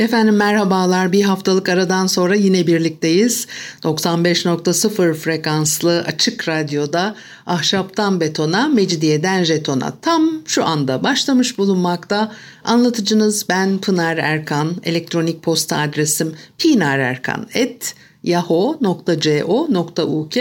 Efendim merhabalar. Bir haftalık aradan sonra yine birlikteyiz. 95.0 frekanslı açık radyoda ahşaptan betona, mecidiyeden jetona tam şu anda başlamış bulunmakta. Anlatıcınız ben Pınar Erkan. Elektronik posta adresim pinarerkan.yahoo.co.uk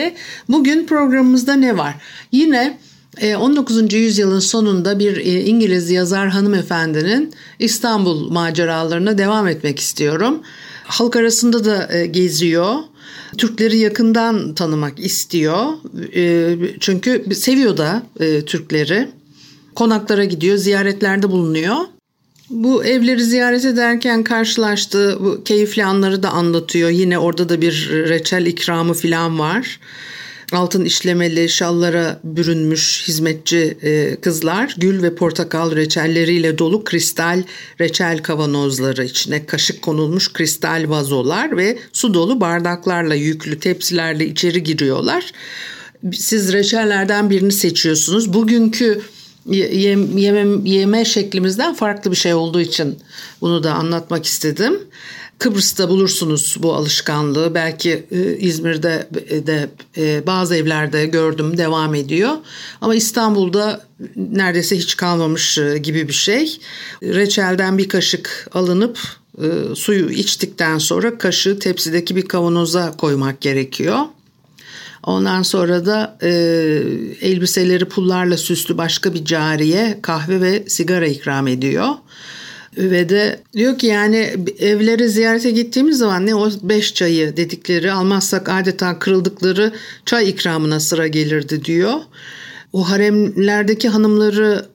Bugün programımızda ne var? Yine 19. E, yüzyılın sonunda bir e, İngiliz yazar hanımefendinin İstanbul maceralarına devam etmek istiyorum. Halk arasında da e, geziyor. Türkleri yakından tanımak istiyor. Çünkü seviyor da Türkleri. Konaklara gidiyor, ziyaretlerde bulunuyor. Bu evleri ziyaret ederken karşılaştığı bu keyifli anları da anlatıyor. Yine orada da bir reçel ikramı falan var altın işlemeli şallara bürünmüş hizmetçi e, kızlar gül ve portakal reçelleriyle dolu kristal reçel kavanozları içine kaşık konulmuş kristal vazolar ve su dolu bardaklarla yüklü tepsilerle içeri giriyorlar. Siz reçellerden birini seçiyorsunuz. Bugünkü yeme, yeme şeklimizden farklı bir şey olduğu için bunu da anlatmak istedim. Kıbrıs'ta bulursunuz bu alışkanlığı. Belki e, İzmir'de de e, bazı evlerde gördüm devam ediyor. Ama İstanbul'da neredeyse hiç kalmamış e, gibi bir şey. Reçelden bir kaşık alınıp suyu içtikten sonra kaşığı tepsideki bir kavanoza koymak gerekiyor. Ondan sonra da e, elbiseleri pullarla süslü başka bir cariye kahve ve sigara ikram ediyor. Ve de diyor ki yani evleri ziyarete gittiğimiz zaman ne o beş çayı dedikleri almazsak adeta kırıldıkları çay ikramına sıra gelirdi diyor. O haremlerdeki hanımları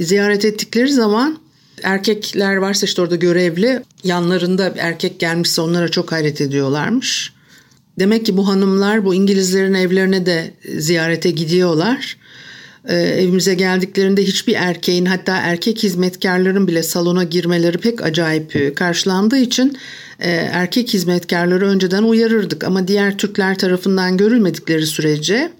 ziyaret ettikleri zaman erkekler varsa işte orada görevli yanlarında erkek gelmişse onlara çok hayret ediyorlarmış. Demek ki bu hanımlar bu İngilizlerin evlerine de ziyarete gidiyorlar e, evimize geldiklerinde hiçbir erkeğin hatta erkek hizmetkarların bile salona girmeleri pek acayip e, karşılandığı için e, erkek hizmetkarları önceden uyarırdık ama diğer Türkler tarafından görülmedikleri sürece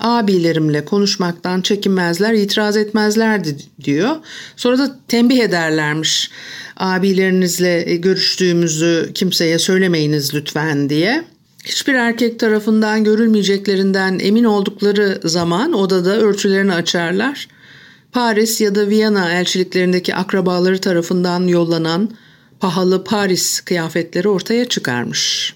abilerimle konuşmaktan çekinmezler, itiraz etmezlerdi diyor. Sonra da tembih ederlermiş. Abilerinizle görüştüğümüzü kimseye söylemeyiniz lütfen diye hiçbir erkek tarafından görülmeyeceklerinden emin oldukları zaman odada örtülerini açarlar. Paris ya da Viyana elçiliklerindeki akrabaları tarafından yollanan pahalı Paris kıyafetleri ortaya çıkarmış.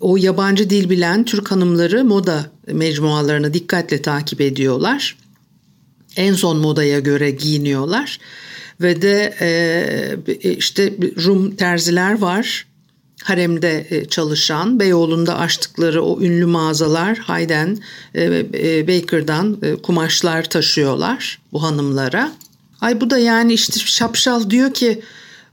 O yabancı dil bilen Türk hanımları moda mecmualarını dikkatle takip ediyorlar. En son modaya göre giyiniyorlar ve de işte Rum terziler var haremde e, çalışan Beyoğlu'nda açtıkları o ünlü mağazalar Hayden e, e, Baker'dan kumaşlar taşıyorlar bu hanımlara. Ay bu da yani işte şapşal diyor ki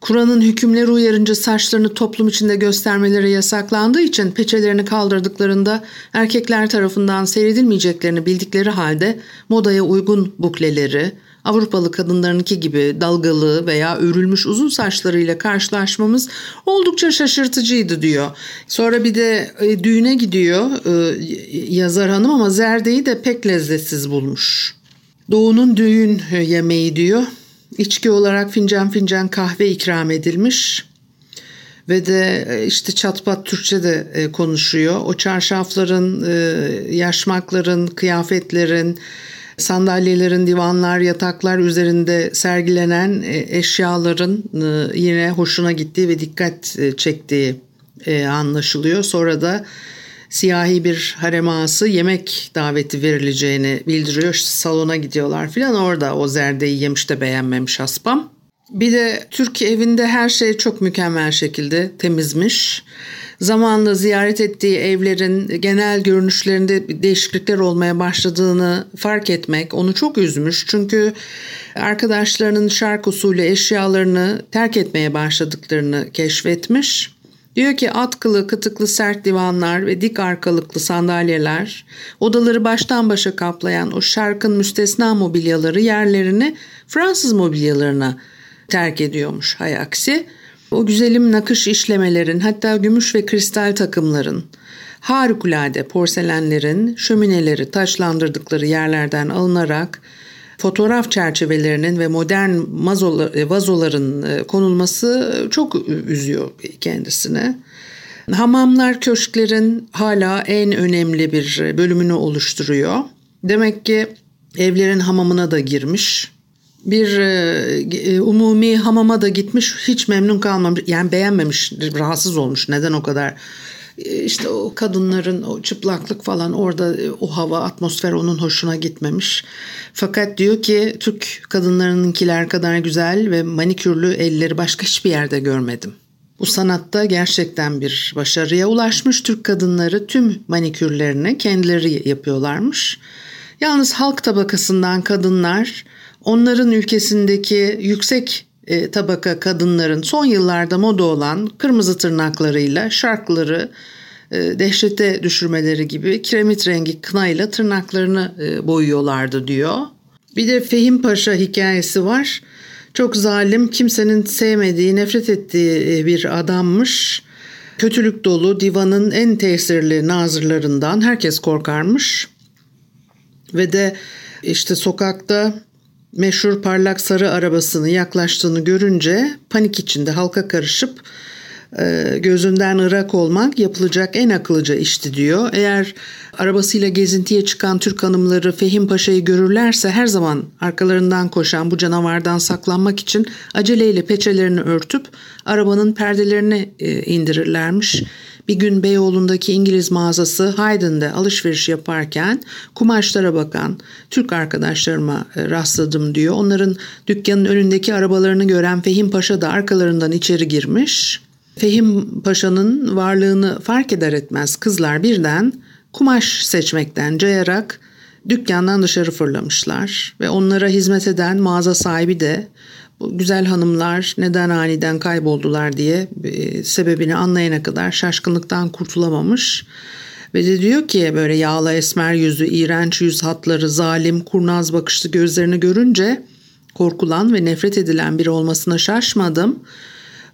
Kur'an'ın hükümleri uyarınca saçlarını toplum içinde göstermeleri yasaklandığı için peçelerini kaldırdıklarında erkekler tarafından seyredilmeyeceklerini bildikleri halde modaya uygun bukleleri, Avrupalı kadınlarınki gibi dalgalı veya örülmüş uzun saçlarıyla karşılaşmamız oldukça şaşırtıcıydı diyor. Sonra bir de e, düğüne gidiyor e, yazar hanım ama zerdeyi de pek lezzetsiz bulmuş. Doğu'nun düğün yemeği diyor. İçki olarak fincan fincan kahve ikram edilmiş ve de e, işte çatpat Türkçe de e, konuşuyor. O çarşafların, e, yaşmakların, kıyafetlerin, sandalyelerin, divanlar, yataklar üzerinde sergilenen eşyaların yine hoşuna gittiği ve dikkat çektiği anlaşılıyor. Sonra da siyahi bir harem ağası yemek daveti verileceğini bildiriyor. Salona gidiyorlar filan orada o zerdeyi yemiş de beğenmemiş haspam. Bir de Türk evinde her şey çok mükemmel şekilde temizmiş. Zamanla ziyaret ettiği evlerin genel görünüşlerinde değişiklikler olmaya başladığını fark etmek onu çok üzmüş. Çünkü arkadaşlarının şark usulü eşyalarını terk etmeye başladıklarını keşfetmiş Diyor ki atkılı, kıtıklı sert divanlar ve dik arkalıklı sandalyeler, odaları baştan başa kaplayan o şarkın müstesna mobilyaları yerlerini Fransız mobilyalarına terk ediyormuş hay aksi. O güzelim nakış işlemelerin hatta gümüş ve kristal takımların, harikulade porselenlerin şömineleri taşlandırdıkları yerlerden alınarak fotoğraf çerçevelerinin ve modern e, vazoların e, konulması çok üzüyor kendisine. Hamamlar köşklerin hala en önemli bir bölümünü oluşturuyor. Demek ki evlerin hamamına da girmiş. Bir e, umumi hamama da gitmiş hiç memnun kalmamış yani beğenmemiş rahatsız olmuş neden o kadar işte o kadınların o çıplaklık falan orada o hava atmosfer onun hoşuna gitmemiş. Fakat diyor ki Türk kadınlarınınkiler kadar güzel ve manikürlü elleri başka hiçbir yerde görmedim. Bu sanatta gerçekten bir başarıya ulaşmış Türk kadınları tüm manikürlerini kendileri yapıyorlarmış. Yalnız halk tabakasından kadınlar onların ülkesindeki yüksek e, tabaka kadınların son yıllarda moda olan kırmızı tırnaklarıyla şarkları e, dehşete düşürmeleri gibi kiremit rengi kınayla tırnaklarını e, boyuyorlardı diyor. Bir de Fehim Paşa hikayesi var. Çok zalim, kimsenin sevmediği, nefret ettiği bir adammış. Kötülük dolu divanın en tesirli nazırlarından herkes korkarmış. Ve de işte sokakta meşhur parlak sarı arabasını yaklaştığını görünce panik içinde halka karışıp gözünden ırak olmak yapılacak en akıllıca işti diyor. Eğer arabasıyla gezintiye çıkan Türk hanımları Fehim Paşa'yı görürlerse her zaman arkalarından koşan bu canavardan saklanmak için aceleyle peçelerini örtüp arabanın perdelerini e, indirirlermiş. Bir gün Beyoğlu'ndaki İngiliz mağazası Hayden'de alışveriş yaparken kumaşlara bakan Türk arkadaşlarıma e, rastladım diyor. Onların dükkanın önündeki arabalarını gören Fehim Paşa da arkalarından içeri girmiş. Fehim Paşa'nın varlığını fark eder etmez kızlar birden kumaş seçmekten cayarak dükkandan dışarı fırlamışlar ve onlara hizmet eden mağaza sahibi de bu güzel hanımlar neden aniden kayboldular diye e, sebebini anlayana kadar şaşkınlıktan kurtulamamış. Ve de diyor ki böyle yağlı esmer yüzü, iğrenç yüz hatları, zalim, kurnaz bakışlı gözlerini görünce korkulan ve nefret edilen biri olmasına şaşmadım.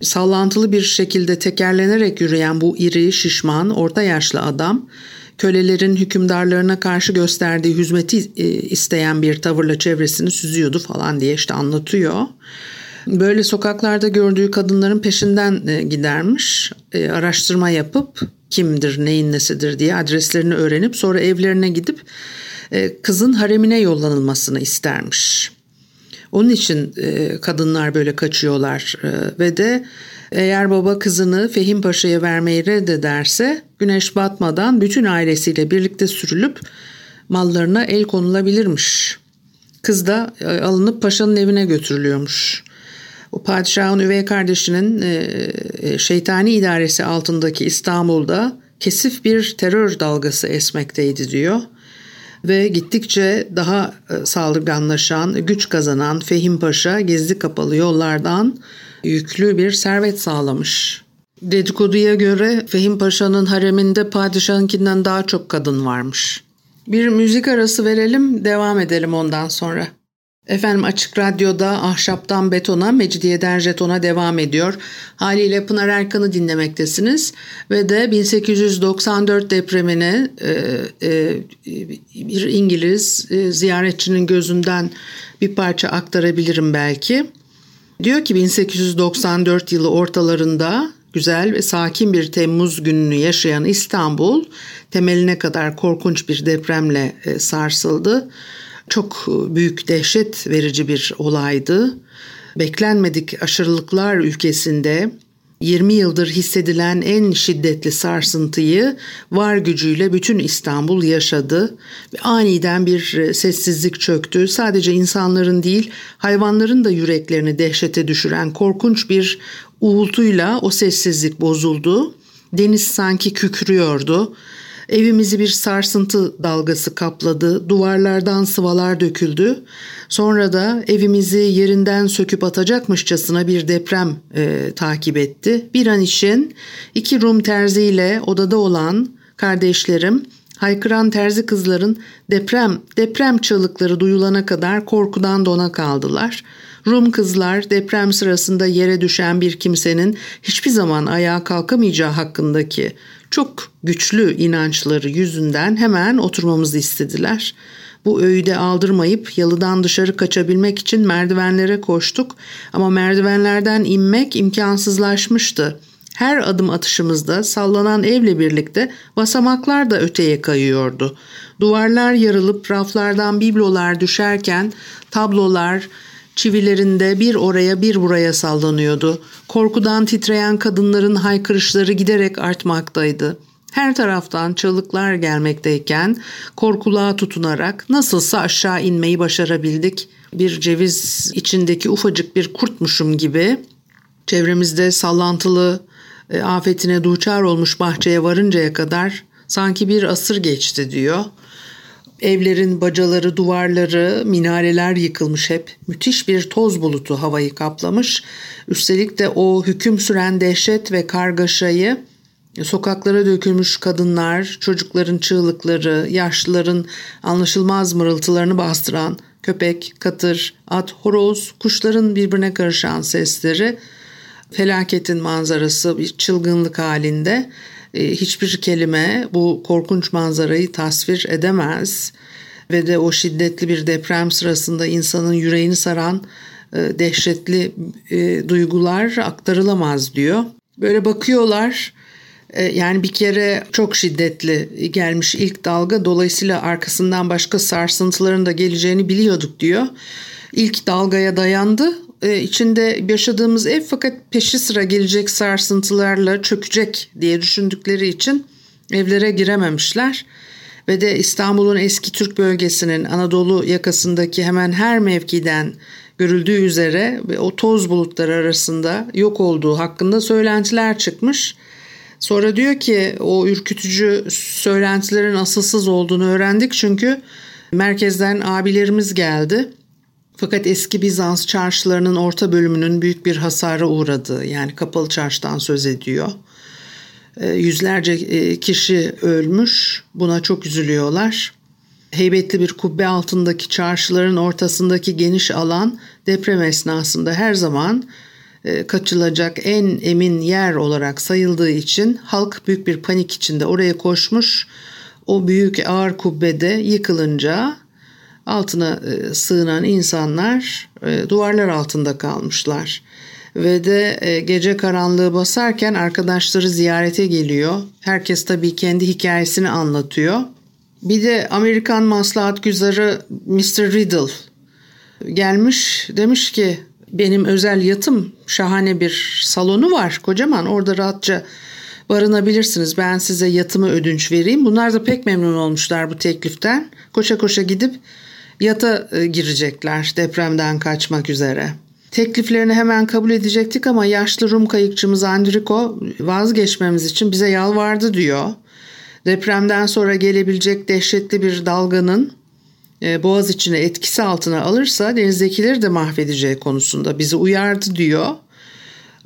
Sallantılı bir şekilde tekerlenerek yürüyen bu iri, şişman, orta yaşlı adam kölelerin hükümdarlarına karşı gösterdiği hizmeti e, isteyen bir tavırla çevresini süzüyordu falan diye işte anlatıyor. Böyle sokaklarda gördüğü kadınların peşinden e, gidermiş, e, araştırma yapıp kimdir, neyin nesidir diye adreslerini öğrenip sonra evlerine gidip kızın haremine yollanılmasını istermiş. Onun için kadınlar böyle kaçıyorlar ve de eğer baba kızını Fehim Paşa'ya vermeyi reddederse güneş batmadan bütün ailesiyle birlikte sürülüp mallarına el konulabilirmiş. Kız da e, alınıp paşanın evine götürülüyormuş. O padişahın üvey kardeşinin e, e, şeytani idaresi altındaki İstanbul'da kesif bir terör dalgası esmekteydi diyor. Ve gittikçe daha saldırganlaşan, güç kazanan Fehim Paşa gizli kapalı yollardan yüklü bir servet sağlamış. Dedikoduya göre Fehim Paşa'nın hareminde padişahınkinden daha çok kadın varmış. Bir müzik arası verelim, devam edelim ondan sonra. Efendim Açık Radyo'da Ahşaptan Betona, Mecidiyeden Jeton'a devam ediyor. Haliyle Pınar Erkan'ı dinlemektesiniz. Ve de 1894 depremini e, e, bir İngiliz e, ziyaretçinin gözünden bir parça aktarabilirim belki. Diyor ki 1894 yılı ortalarında güzel ve sakin bir Temmuz gününü yaşayan İstanbul temeline kadar korkunç bir depremle e, sarsıldı. Çok e, büyük dehşet verici bir olaydı. Beklenmedik aşırılıklar ülkesinde 20 yıldır hissedilen en şiddetli sarsıntıyı var gücüyle bütün İstanbul yaşadı. Aniden bir e, sessizlik çöktü. Sadece insanların değil hayvanların da yüreklerini dehşete düşüren korkunç bir uğultuyla o sessizlik bozuldu. Deniz sanki kükrüyordu. Evimizi bir sarsıntı dalgası kapladı. Duvarlardan sıvalar döküldü. Sonra da evimizi yerinden söküp atacakmışçasına bir deprem e, takip etti. Bir an için iki Rum terziyle odada olan kardeşlerim haykıran terzi kızların deprem deprem çığlıkları duyulana kadar korkudan dona kaldılar. Rum kızlar deprem sırasında yere düşen bir kimsenin hiçbir zaman ayağa kalkamayacağı hakkındaki çok güçlü inançları yüzünden hemen oturmamızı istediler. Bu öğüde aldırmayıp yalıdan dışarı kaçabilmek için merdivenlere koştuk ama merdivenlerden inmek imkansızlaşmıştı. Her adım atışımızda sallanan evle birlikte basamaklar da öteye kayıyordu. Duvarlar yarılıp raflardan biblolar düşerken tablolar çivilerinde bir oraya bir buraya sallanıyordu. Korkudan titreyen kadınların haykırışları giderek artmaktaydı. Her taraftan çığlıklar gelmekteyken korkuluğa tutunarak nasılsa aşağı inmeyi başarabildik. Bir ceviz içindeki ufacık bir kurtmuşum gibi çevremizde sallantılı e, afetine duçar olmuş bahçeye varıncaya kadar sanki bir asır geçti diyor. Evlerin bacaları, duvarları, minareler yıkılmış hep. Müthiş bir toz bulutu havayı kaplamış. Üstelik de o hüküm süren dehşet ve kargaşayı sokaklara dökülmüş kadınlar, çocukların çığlıkları, yaşlıların anlaşılmaz mırıltılarını bastıran köpek, katır, at, horoz, kuşların birbirine karışan sesleri felaketin manzarası bir çılgınlık halinde hiçbir kelime bu korkunç manzarayı tasvir edemez ve de o şiddetli bir deprem sırasında insanın yüreğini saran e, dehşetli e, duygular aktarılamaz diyor. Böyle bakıyorlar yani bir kere çok şiddetli gelmiş ilk dalga dolayısıyla arkasından başka sarsıntıların da geleceğini biliyorduk diyor. İlk dalgaya dayandı e, içinde yaşadığımız ev fakat peşi sıra gelecek sarsıntılarla çökecek diye düşündükleri için evlere girememişler. Ve de İstanbul'un eski Türk bölgesinin Anadolu yakasındaki hemen her mevkiden görüldüğü üzere ve o toz bulutları arasında yok olduğu hakkında söylentiler çıkmış. Sonra diyor ki o ürkütücü söylentilerin asılsız olduğunu öğrendik çünkü merkezden abilerimiz geldi. Fakat eski Bizans çarşılarının orta bölümünün büyük bir hasara uğradığı yani kapalı çarşıdan söz ediyor. E, yüzlerce e, kişi ölmüş buna çok üzülüyorlar. Heybetli bir kubbe altındaki çarşıların ortasındaki geniş alan deprem esnasında her zaman e, kaçılacak en emin yer olarak sayıldığı için halk büyük bir panik içinde oraya koşmuş. O büyük ağır kubbede yıkılınca altına e, sığınan insanlar e, duvarlar altında kalmışlar. Ve de e, gece karanlığı basarken arkadaşları ziyarete geliyor. Herkes tabii kendi hikayesini anlatıyor. Bir de Amerikan maslahat güzarı Mr. Riddle gelmiş demiş ki benim özel yatım şahane bir salonu var kocaman orada rahatça barınabilirsiniz ben size yatımı ödünç vereyim. Bunlar da pek memnun olmuşlar bu tekliften. Koşa koşa gidip yata e, girecekler depremden kaçmak üzere. Tekliflerini hemen kabul edecektik ama yaşlı Rum kayıkçımız Andriko vazgeçmemiz için bize yalvardı diyor. Depremden sonra gelebilecek dehşetli bir dalganın e, boğaz içine etkisi altına alırsa denizdekileri de mahvedeceği konusunda bizi uyardı diyor.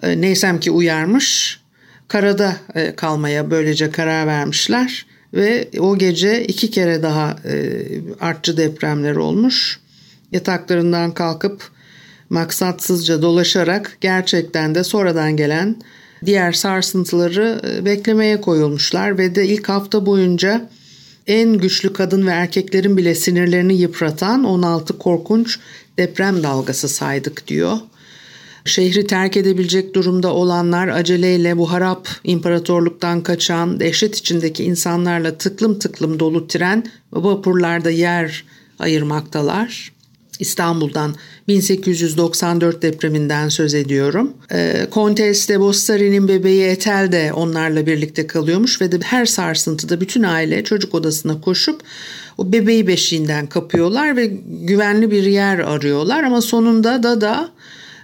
E, neysem ki uyarmış. Karada kalmaya böylece karar vermişler ve o gece iki kere daha e, artçı depremler olmuş. Yataklarından kalkıp maksatsızca dolaşarak gerçekten de sonradan gelen diğer sarsıntıları e, beklemeye koyulmuşlar ve de ilk hafta boyunca en güçlü kadın ve erkeklerin bile sinirlerini yıpratan 16 korkunç deprem dalgası saydık diyor. Şehri terk edebilecek durumda olanlar aceleyle bu harap imparatorluktan kaçan dehşet içindeki insanlarla tıklım tıklım dolu tren vapurlarda yer ayırmaktalar. İstanbul'dan 1894 depreminden söz ediyorum. E, Kontes de Bostari'nin bebeği Etel de onlarla birlikte kalıyormuş ve de her sarsıntıda bütün aile çocuk odasına koşup o bebeği beşiğinden kapıyorlar ve güvenli bir yer arıyorlar ama sonunda da da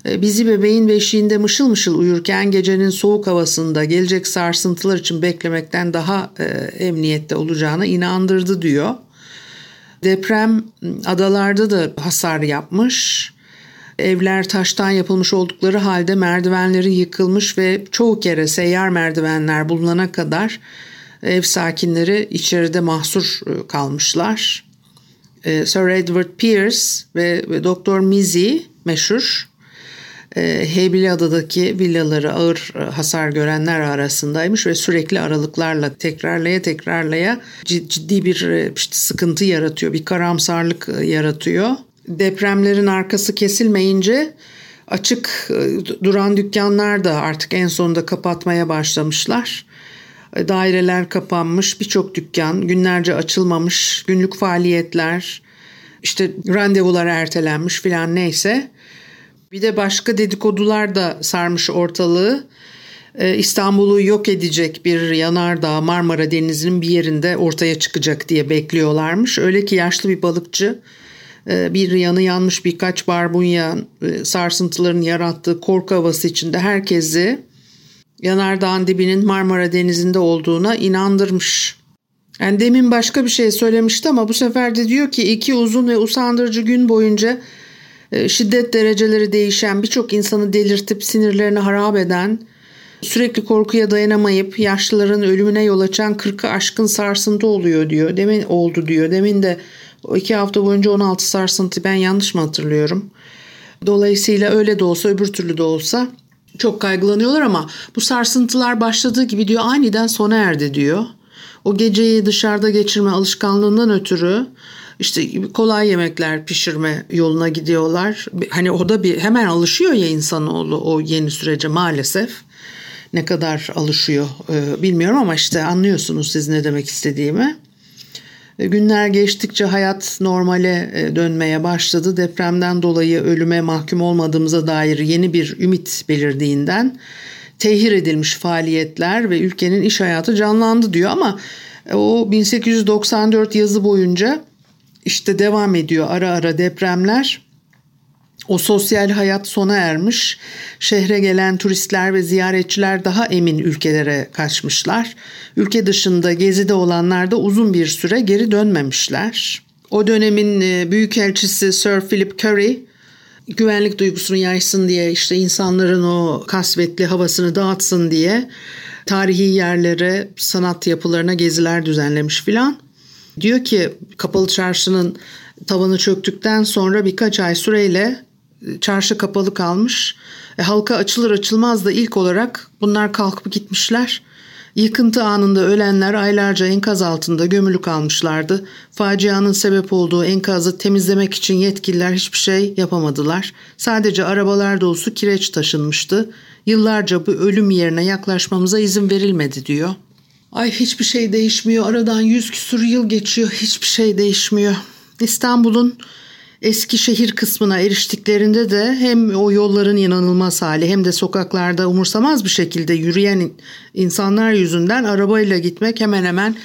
bizi bebeğin beşiğinde mışıl mışıl uyurken gecenin soğuk havasında gelecek sarsıntılar için beklemekten daha e, emniyette olacağına inandırdı diyor. Deprem adalarda da hasar yapmış. Evler taştan yapılmış oldukları halde merdivenleri yıkılmış ve çoğu kere seyyar merdivenler bulunana kadar ev sakinleri içeride mahsur e, kalmışlar. E, Sir Edward Pierce ve Doktor Mizi meşhur e, Heybeliada'daki villaları ağır hasar görenler arasındaymış ve sürekli aralıklarla tekrarlaya tekrarlaya ciddi bir işte sıkıntı yaratıyor, bir karamsarlık yaratıyor. Depremlerin arkası kesilmeyince açık duran dükkanlar da artık en sonunda kapatmaya başlamışlar. Daireler kapanmış, birçok dükkan günlerce açılmamış, günlük faaliyetler, işte randevular ertelenmiş filan neyse. Bir de başka dedikodular da sarmış ortalığı. Ee, İstanbul'u yok edecek bir yanardağ Marmara Denizi'nin bir yerinde ortaya çıkacak diye bekliyorlarmış. Öyle ki yaşlı bir balıkçı e, bir yanı yanmış birkaç barbunya e, sarsıntıların yarattığı korku havası içinde herkesi yanardağın dibinin Marmara Denizi'nde olduğuna inandırmış. Yani demin başka bir şey söylemişti ama bu sefer de diyor ki iki uzun ve usandırıcı gün boyunca şiddet dereceleri değişen birçok insanı delirtip sinirlerini harap eden sürekli korkuya dayanamayıp yaşlıların ölümüne yol açan 40'ı aşkın sarsıntı oluyor diyor. Demin oldu diyor. Demin de iki hafta boyunca 16 sarsıntı ben yanlış mı hatırlıyorum? Dolayısıyla öyle de olsa öbür türlü de olsa çok kaygılanıyorlar ama bu sarsıntılar başladığı gibi diyor aniden sona erdi diyor. O geceyi dışarıda geçirme alışkanlığından ötürü işte kolay yemekler pişirme yoluna gidiyorlar. Hani o da bir hemen alışıyor ya insanoğlu o yeni sürece maalesef. Ne kadar alışıyor e, bilmiyorum ama işte anlıyorsunuz siz ne demek istediğimi. E, günler geçtikçe hayat normale e, dönmeye başladı. Depremden dolayı ölüme mahkum olmadığımıza dair yeni bir ümit belirdiğinden tehir edilmiş faaliyetler ve ülkenin iş hayatı canlandı diyor ama o 1894 yazı boyunca işte devam ediyor ara ara depremler. O sosyal hayat sona ermiş. Şehre gelen turistler ve ziyaretçiler daha emin ülkelere kaçmışlar. Ülke dışında gezide olanlar da uzun bir süre geri dönmemişler. O dönemin e, büyükelçisi Sir Philip Curry güvenlik duygusunu yaysın diye işte insanların o kasvetli havasını dağıtsın diye tarihi yerlere, sanat yapılarına geziler düzenlemiş filan. Diyor ki kapalı çarşının tavanı çöktükten sonra birkaç ay süreyle e, çarşı kapalı kalmış. E, halka açılır açılmaz da ilk olarak bunlar kalkıp gitmişler. Yıkıntı anında ölenler aylarca enkaz altında gömülü kalmışlardı. Facianın sebep olduğu enkazı temizlemek için yetkililer hiçbir şey yapamadılar. Sadece arabalar dolusu kireç taşınmıştı. Yıllarca bu ölüm yerine yaklaşmamıza izin verilmedi diyor. Ay hiçbir şey değişmiyor. Aradan yüz küsur yıl geçiyor. Hiçbir şey değişmiyor. İstanbul'un eski şehir kısmına eriştiklerinde de hem o yolların inanılmaz hali hem de sokaklarda umursamaz bir şekilde yürüyen insanlar yüzünden arabayla gitmek hemen hemen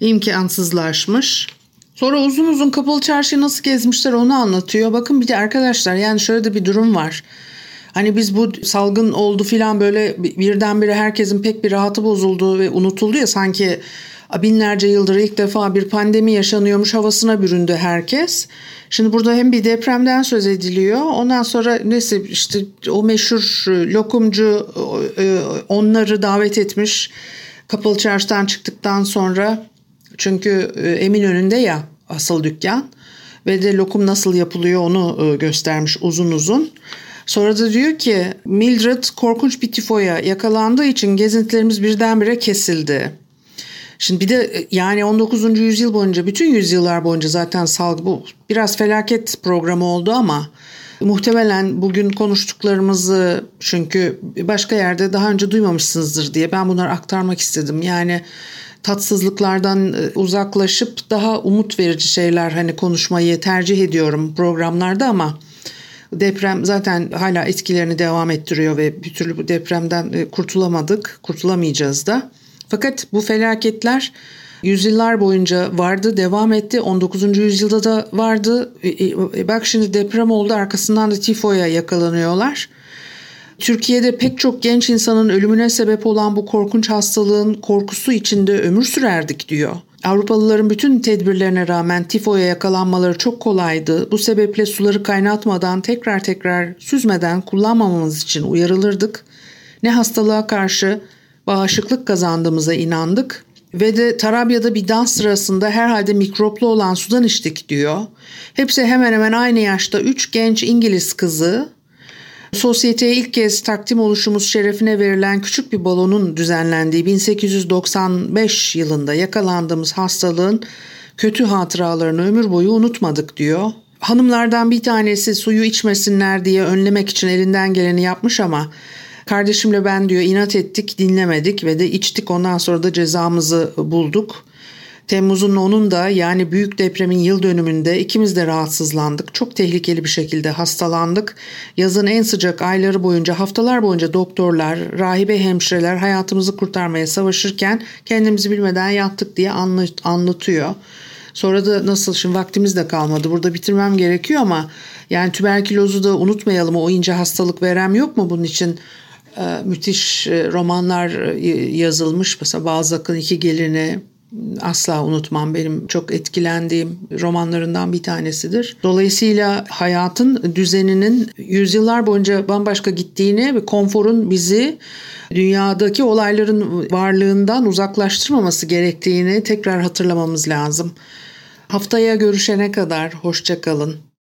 imkansızlaşmış. Sonra uzun uzun kapalı çarşıyı nasıl gezmişler onu anlatıyor. Bakın bir de arkadaşlar yani şöyle de bir durum var. Hani biz bu salgın oldu filan böyle birdenbire herkesin pek bir rahatı bozuldu ve unutuldu ya sanki binlerce yıldır ilk defa bir pandemi yaşanıyormuş havasına büründü herkes. Şimdi burada hem bir depremden söz ediliyor. Ondan sonra neyse işte o meşhur lokumcu e, onları davet etmiş. Kapalı çarşıdan çıktıktan sonra çünkü e, emin önünde ya asıl dükkan ve de lokum nasıl yapılıyor onu e, göstermiş uzun uzun. Sonra da diyor ki Mildred korkunç bir tifoya yakalandığı için gezintilerimiz birdenbire kesildi. Şimdi bir de e, yani 19. yüzyıl boyunca bütün yüzyıllar boyunca zaten salgı bu biraz felaket programı oldu ama muhtemelen bugün konuştuklarımızı çünkü başka yerde daha önce duymamışsınızdır diye ben bunları aktarmak istedim. Yani tatsızlıklardan e, uzaklaşıp daha umut verici şeyler hani konuşmayı tercih ediyorum programlarda ama Deprem zaten hala etkilerini devam ettiriyor ve bir türlü bu depremden e, kurtulamadık, kurtulamayacağız da. Fakat bu felaketler yüzyıllar boyunca vardı, devam etti. 19. yüzyılda da vardı. E, e, bak şimdi deprem oldu, arkasından da tifoya yakalanıyorlar. Türkiye'de pek çok genç insanın ölümüne sebep olan bu korkunç hastalığın korkusu içinde ömür sürerdik diyor. Avrupalıların bütün tedbirlerine rağmen tifoya yakalanmaları çok kolaydı. Bu sebeple suları kaynatmadan tekrar tekrar süzmeden kullanmamamız için uyarılırdık. Ne hastalığa karşı bağışıklık kazandığımıza inandık ve de Tarabya'da bir dans sırasında herhalde mikroplu olan sudan içtik diyor. Hepsi hemen hemen aynı yaşta üç genç İngiliz kızı Sosyeteye ilk kez takdim oluşumuz şerefine verilen küçük bir balonun düzenlendiği 1895 yılında yakalandığımız hastalığın kötü hatıralarını ömür boyu unutmadık diyor. Hanımlardan bir tanesi suyu içmesinler diye önlemek için elinden geleni yapmış ama kardeşimle ben diyor inat ettik dinlemedik ve de içtik ondan sonra da cezamızı bulduk. Temmuz'un 10'unda yani büyük depremin yıl dönümünde ikimiz de rahatsızlandık. Çok tehlikeli bir şekilde hastalandık. Yazın en sıcak ayları boyunca haftalar boyunca doktorlar, rahibe hemşireler hayatımızı kurtarmaya savaşırken kendimizi bilmeden yattık diye anlatıyor. Sonra da nasıl şimdi vaktimiz de kalmadı. Burada bitirmem gerekiyor ama yani tüberkülozu da unutmayalım. O ince hastalık verem yok mu bunun için? Ee, müthiş e, romanlar e, yazılmış. Mesela Balzac'ın iki gelini, asla unutmam benim çok etkilendiğim romanlarından bir tanesidir. Dolayısıyla hayatın düzeninin yüzyıllar boyunca bambaşka gittiğini ve konforun bizi dünyadaki olayların varlığından uzaklaştırmaması gerektiğini tekrar hatırlamamız lazım. Haftaya görüşene kadar hoşça kalın.